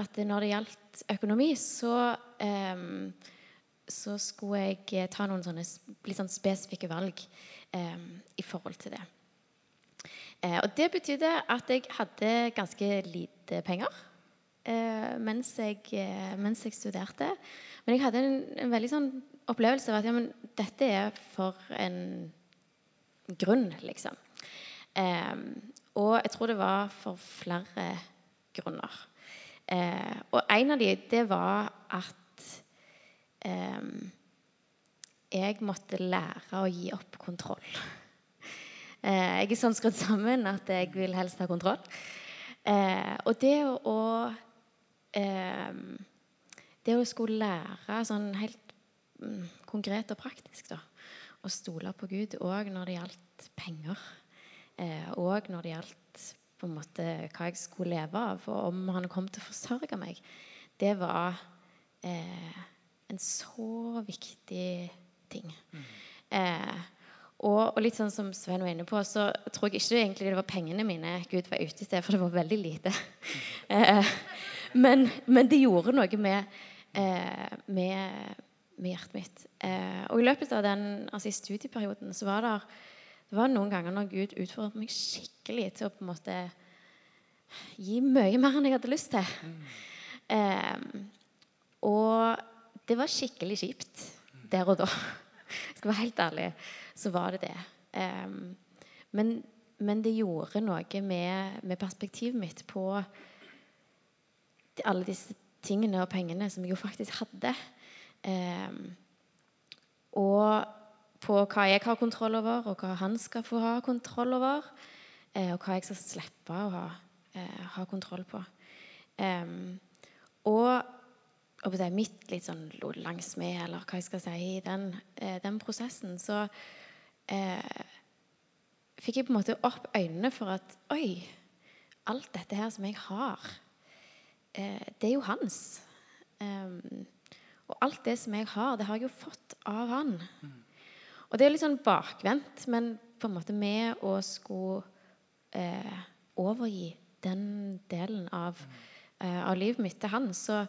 Speaker 3: at når det gjaldt økonomi, så, um, så skulle jeg ta noen sånne litt sånn spesifikke valg um, i forhold til det. Uh, og det betydde at jeg hadde ganske lite penger uh, mens, jeg, uh, mens, jeg, studerte. Men jeg hadde en, en veldig sånn opplevelse av at ja, men dette er for en grunn, liksom. Eh, og jeg tror det var for flere grunner. Eh, og en av de, det var at eh, jeg måtte lære å gi opp kontroll. Eh, jeg er sånn skrudd sammen at jeg vil helst ha kontroll. Eh, og det å ehm, Det å skulle lære sånn helt konkret og praktisk. da, Å stole på Gud òg når det gjaldt penger. Og eh, når det gjaldt på en måte hva jeg skulle leve av, og om han kom til å forsørge meg. Det var eh, en så viktig ting. Mm. Eh, og, og, litt sånn som Svein var inne på, så tror jeg ikke egentlig det var pengene mine Gud var ute etter, for det var veldig lite. Mm. eh, men, men, det gjorde noe med, eh, med med hjertet mitt. Eh, og i løpet av den, altså i studieperioden så var det, det var noen ganger når Gud utfordret meg skikkelig til å på en måte gi mye mer enn jeg hadde lyst til. Eh, og det var skikkelig kjipt der og da. Jeg skal være helt ærlig, så var det det. Eh, men, men, det gjorde noe med, med perspektivet mitt på alle disse tingene og pengene som jeg jo faktisk hadde. Eh, og på hva jeg har kontroll over, og hva han skal få ha kontroll over. Eh, og hva jeg skal slippe å ha, eh, ha kontroll på. og og det mitt litt sånn langsmed, eller hva jeg skal si, i den, eh, den prosessen, så eh, fikk jeg på en måte opp øynene for at Oi, alt dette her som jeg har, eh, det er jo hans. Um, og alt det som jeg har, det har jeg jo fått av han. Og det er litt sånn bakvendt, men på en måte med å skulle eh, overgi den delen av, eh, av, livet mitt til han, så,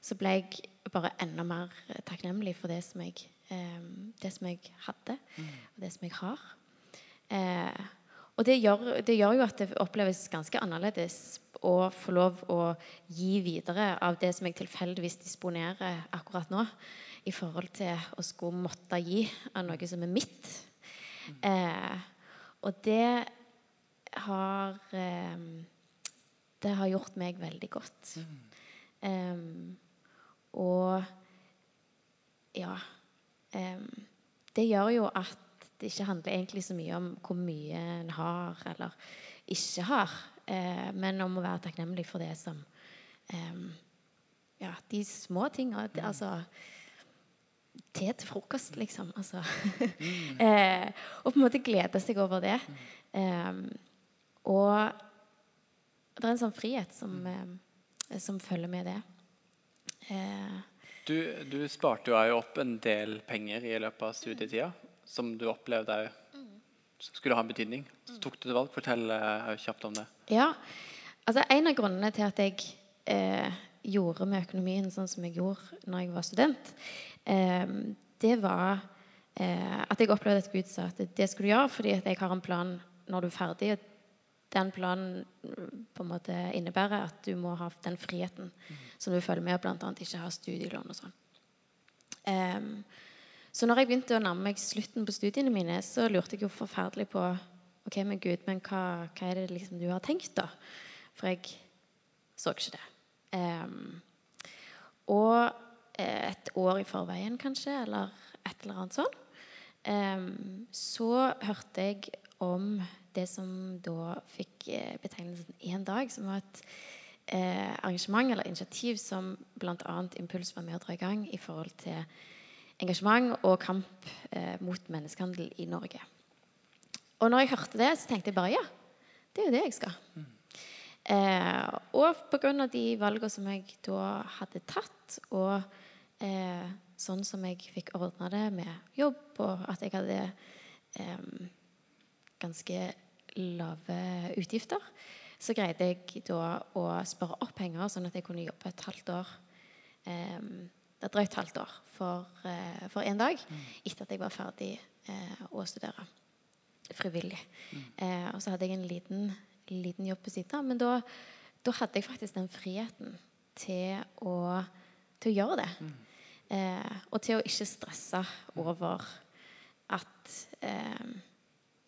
Speaker 3: så, ble jeg bare enda mer takknemlig for det som jeg, eh, det som jeg hadde, mm. og det som jeg har. Eh, og det gjør, det gjør, jo at det oppleves ganske annerledes å få lov å gi videre av det som jeg tilfeldigvis disponerer akkurat nå i forhold til å skulle måtte gi av noe som er mitt. Eh, og det har eh, Det har gjort meg veldig godt. Eh, og ja Det gjør jo at det ikke handler egentlig så mye om hvor mye en har eller ikke har, eh, men om å være takknemlig for det som Ja, de små tinga. Altså te til frokost, liksom. Altså. Mm. eh, og på en måte glede seg over det. Eh, og det er en sånn frihet som, eh, som følger med det.
Speaker 1: Eh, du, du, sparte jo opp en del penger i løpet av studietida, som du opplevde skulle ha en betydning. Så tok du et valg. Fortell uh, kjapt om det.
Speaker 3: Ja, altså En av grunnene til at jeg eh, gjorde med økonomien sånn som jeg gjorde når jeg var student, eh, det var eh, at jeg opplevde at Gud sa at det skulle du gjøre fordi at jeg har en plan når du er ferdig. og Den planen mm, på en måte innebærer at du må ha den friheten mm. som du følger med, bl.a. ikke ha studielån og sånn. Um, så når jeg begynte å nærme meg slutten på studiene mine, så lurte jeg jo forferdelig på ok, men Gud, men hva, hva er det liksom du har tenkt, da? For jeg så ikke det. Um, og Eh, et år i forveien, kanskje, eller et eller annet sånn. Så hørte jeg om det som da fikk eh, betegnelsen Én dag, som var et eh, arrangement eller initiativ som bl.a. Impuls var med å dra i gang i forhold til engasjement og kamp mot menneskehandel i Norge. Og når jeg hørte det, så tenkte jeg bare ja, det er jo det jeg skal. Mm. Eh, og pga. de valgene som jeg da hadde tatt, og eh, sånn som jeg fikk ordna det med jobb, og at jeg hadde eh, ganske lave utgifter, så greide jeg da å spare opp penger, sånn at jeg kunne jobbe et halvt år eh, et drøyt halvt år for, eh, for en dag mm. etter at jeg var ferdig eh, å studere frivillig. Mm. Eh, og så hadde jeg en liten, liten jobb på siden. Men da, da, hadde jeg faktisk den friheten til å, til å gjøre det. Mm. Eh, og til å ikke stresse over at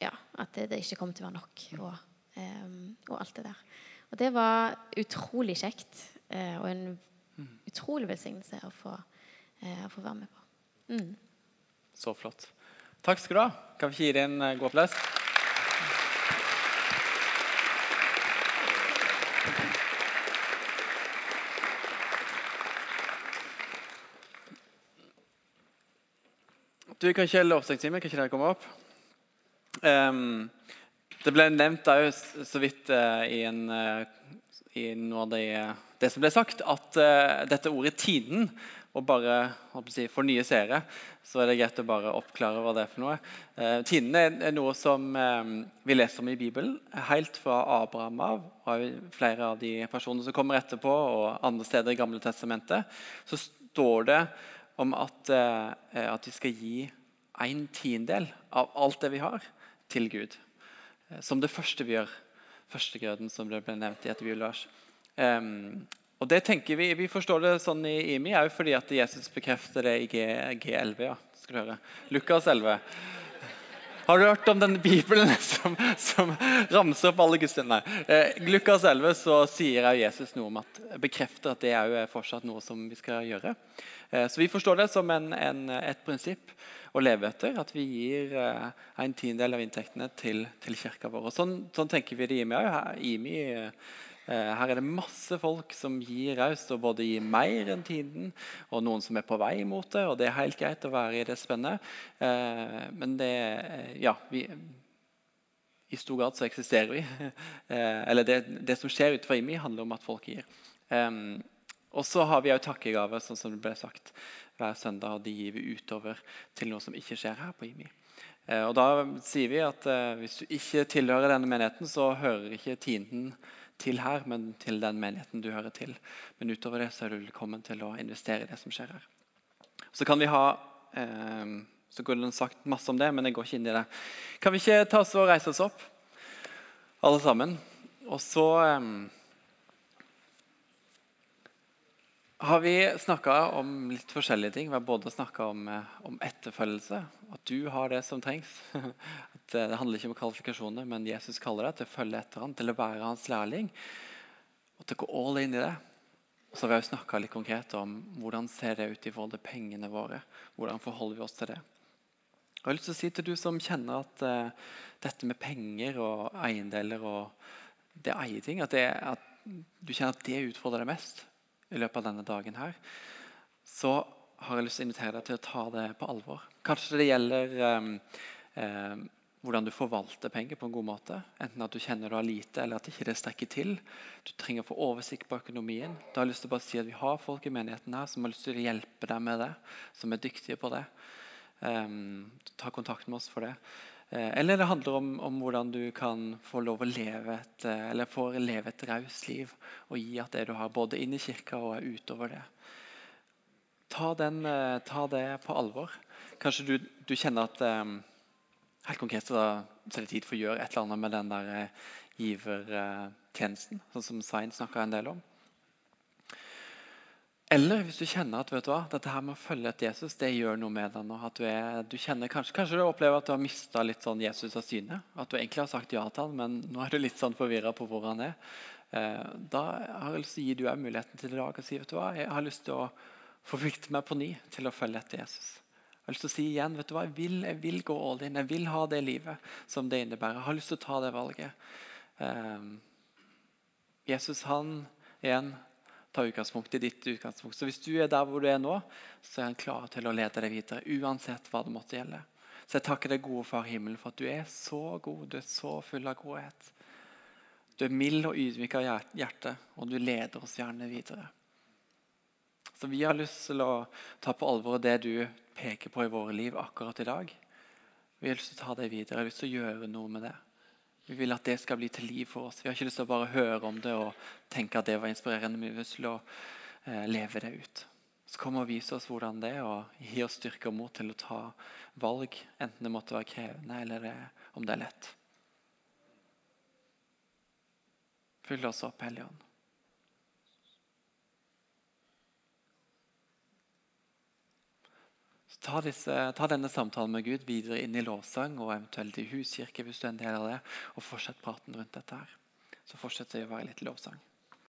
Speaker 3: ja, at det, det, ikke kom til å være nok, og, og, alt det der. Og det var utrolig kjekt, og en utrolig velsignelse å få, eh, å få være med på. Mm.
Speaker 1: Så flott. Takk skal du ha. Kan vi gi deg en eh, god applaus? Du, kan ikke lovsangstime? Kan ikke dere komme opp? Um, det ble nevnt òg så vidt uh, i, en, uh, i av det, det, som ble sagt, at uh, dette ordet 'tiden' og bare si, for nye seere, så er det greit å bare oppklare hva det er for noe. Eh, Tiden er, er, noe som eh, vi leser om i Bibelen, helt fra Abraham av. og flere av de personene som kommer etterpå, og andre steder i Gamle testamentet, så står det om at, eh, at vi skal gi en tiendedel av alt det vi har, til Gud. Eh, som det første vi gjør. Førstegrøden, som det ble nevnt i et Lars. Um, og det tenker Vi vi forstår det sånn i IMI òg fordi at Jesus bekrefter det i G, G11. ja, skal du høre. Lukas 11. Har du hørt om den Bibelen som, som ramser opp alle gudstjenester? Eh, Lukas 11 så sier Jesus noe om at, bekrefter at det er jo fortsatt noe som vi skal gjøre. Eh, så Vi forstår det som en, en, et prinsipp å leve etter. At vi gir eh, en tiendedel av inntektene til, til kirka vår. Og sånn, sånn tenker vi det i IMI òg. Eh, her er det masse folk som gir raust, og både gir mer enn tiden, og noen som er på vei mot det, og det er helt greit å være i det spennet. Eh, men det Ja, vi i stor grad så eksisterer vi. Eh, eller det, det, som skjer utenfor IMI, handler om at folk gir. og så har vi òg takkegaver, sånn som det ble sagt hver søndag. og De gir vi utover til noe som ikke skjer her på IMI. og Da sier vi at hvis du ikke tilhører denne menigheten, så hører ikke tienden til her, men til den menigheten du hører til. Men utover det så er du velkommen til å investere i det som skjer her. Så kan vi ha eh, så kunne en sagt masse om det, men jeg går ikke inn i det. Kan vi ikke ta oss og reise oss opp, alle sammen? Og så eh, har vi snakka om litt forskjellige ting. Vi har både snakka om, eh, om, etterfølgelse, at du har det som trengs. At eh, det handler ikke om kvalifikasjoner, men Jesus kaller deg til å følge etter ham, til å være hans lærling. Og til å gå all in i det. Og så har vi også snakka litt konkret om hvordan ser det ut i forhold til pengene våre. Hvordan forholder vi oss til det? Og jeg har lyst til å si til du som kjenner at uh, dette med penger og eiendeler og det eier ting, at, det, at du kjenner at det utfordrer deg mest i løpet av denne dagen, her, så har jeg lyst til å invitere deg til å ta det på alvor. Kanskje det gjelder um, um, hvordan du forvalter penger på en god måte. Enten at du kjenner du har lite, eller at ikke det strekker til. Du trenger å få oversikt på økonomien. Da har jeg lyst til å bare si at Vi har folk i menigheten her som har lyst til å hjelpe deg med det. Som er dyktige på det. Um, ta kontakt med oss for det. Uh, eller det handler om, om, hvordan du kan få lov å leve et, uh, eller få leve et raust liv og gi at det du har, både inn i kirka og utover det. Ta, den, uh, ta det på alvor. Kanskje du, du kjenner at Helt konkret så, er det tid for å gjøre et eller annet med den der givertjenesten, sånn som Svein snakka en del om. Eller hvis du kjenner at vet du hva, dette her med å følge etter Jesus det gjør noe med deg nå. at du, er, du kjenner, kanskje, kanskje, du opplever at du har mista sånn Jesus av syne. At du egentlig har sagt ja til han, men nå er du litt sånn forvirra på hvor han er. Eh, da har jeg lyst til å gi deg muligheten til i dag å si vet du hva, jeg har lyst til å forplikte meg på ny til å følge etter Jesus. Jeg har lyst til å si igjen vet du hva, jeg vil, jeg vil gå all in. Jeg vil ha det livet som det innebærer. Jeg har lyst til å ta det valget. Eh, Jesus han igjen ta utgangspunkt i ditt utgangspunkt. Så hvis du er der hvor du er nå, så er han klar til å lede deg videre. Uansett hva det måtte gjelde. Så jeg takker deg, gode Far himmelen, for at du er så god. Du er så full av godhet. Du er mild og ydmyk av hjerte, og du leder oss gjerne videre. Så vi har lyst til å ta på alvor det du peker på i våre liv akkurat i dag. Vi har lyst til å ta det videre. Vi har lyst til å gjøre noe med det. Vi vil at det skal bli til liv for oss. Vi har ikke lyst til å bare høre om det og tenke at det var inspirerende. Vi vil slå å eh, leve det ut. Så kom og vis oss hvordan det er, og gi oss styrke og mot til å ta valg, enten det måtte være krevende eller det, om det er lett. Fyll oss opp, Hellige. Ta, disse, ta, denne samtalen med Gud videre inn i lovsang og eventuelt i huskirke hvis du er en del av det, og fortsett praten rundt dette her. Så fortsetter vi å være litt lovsang.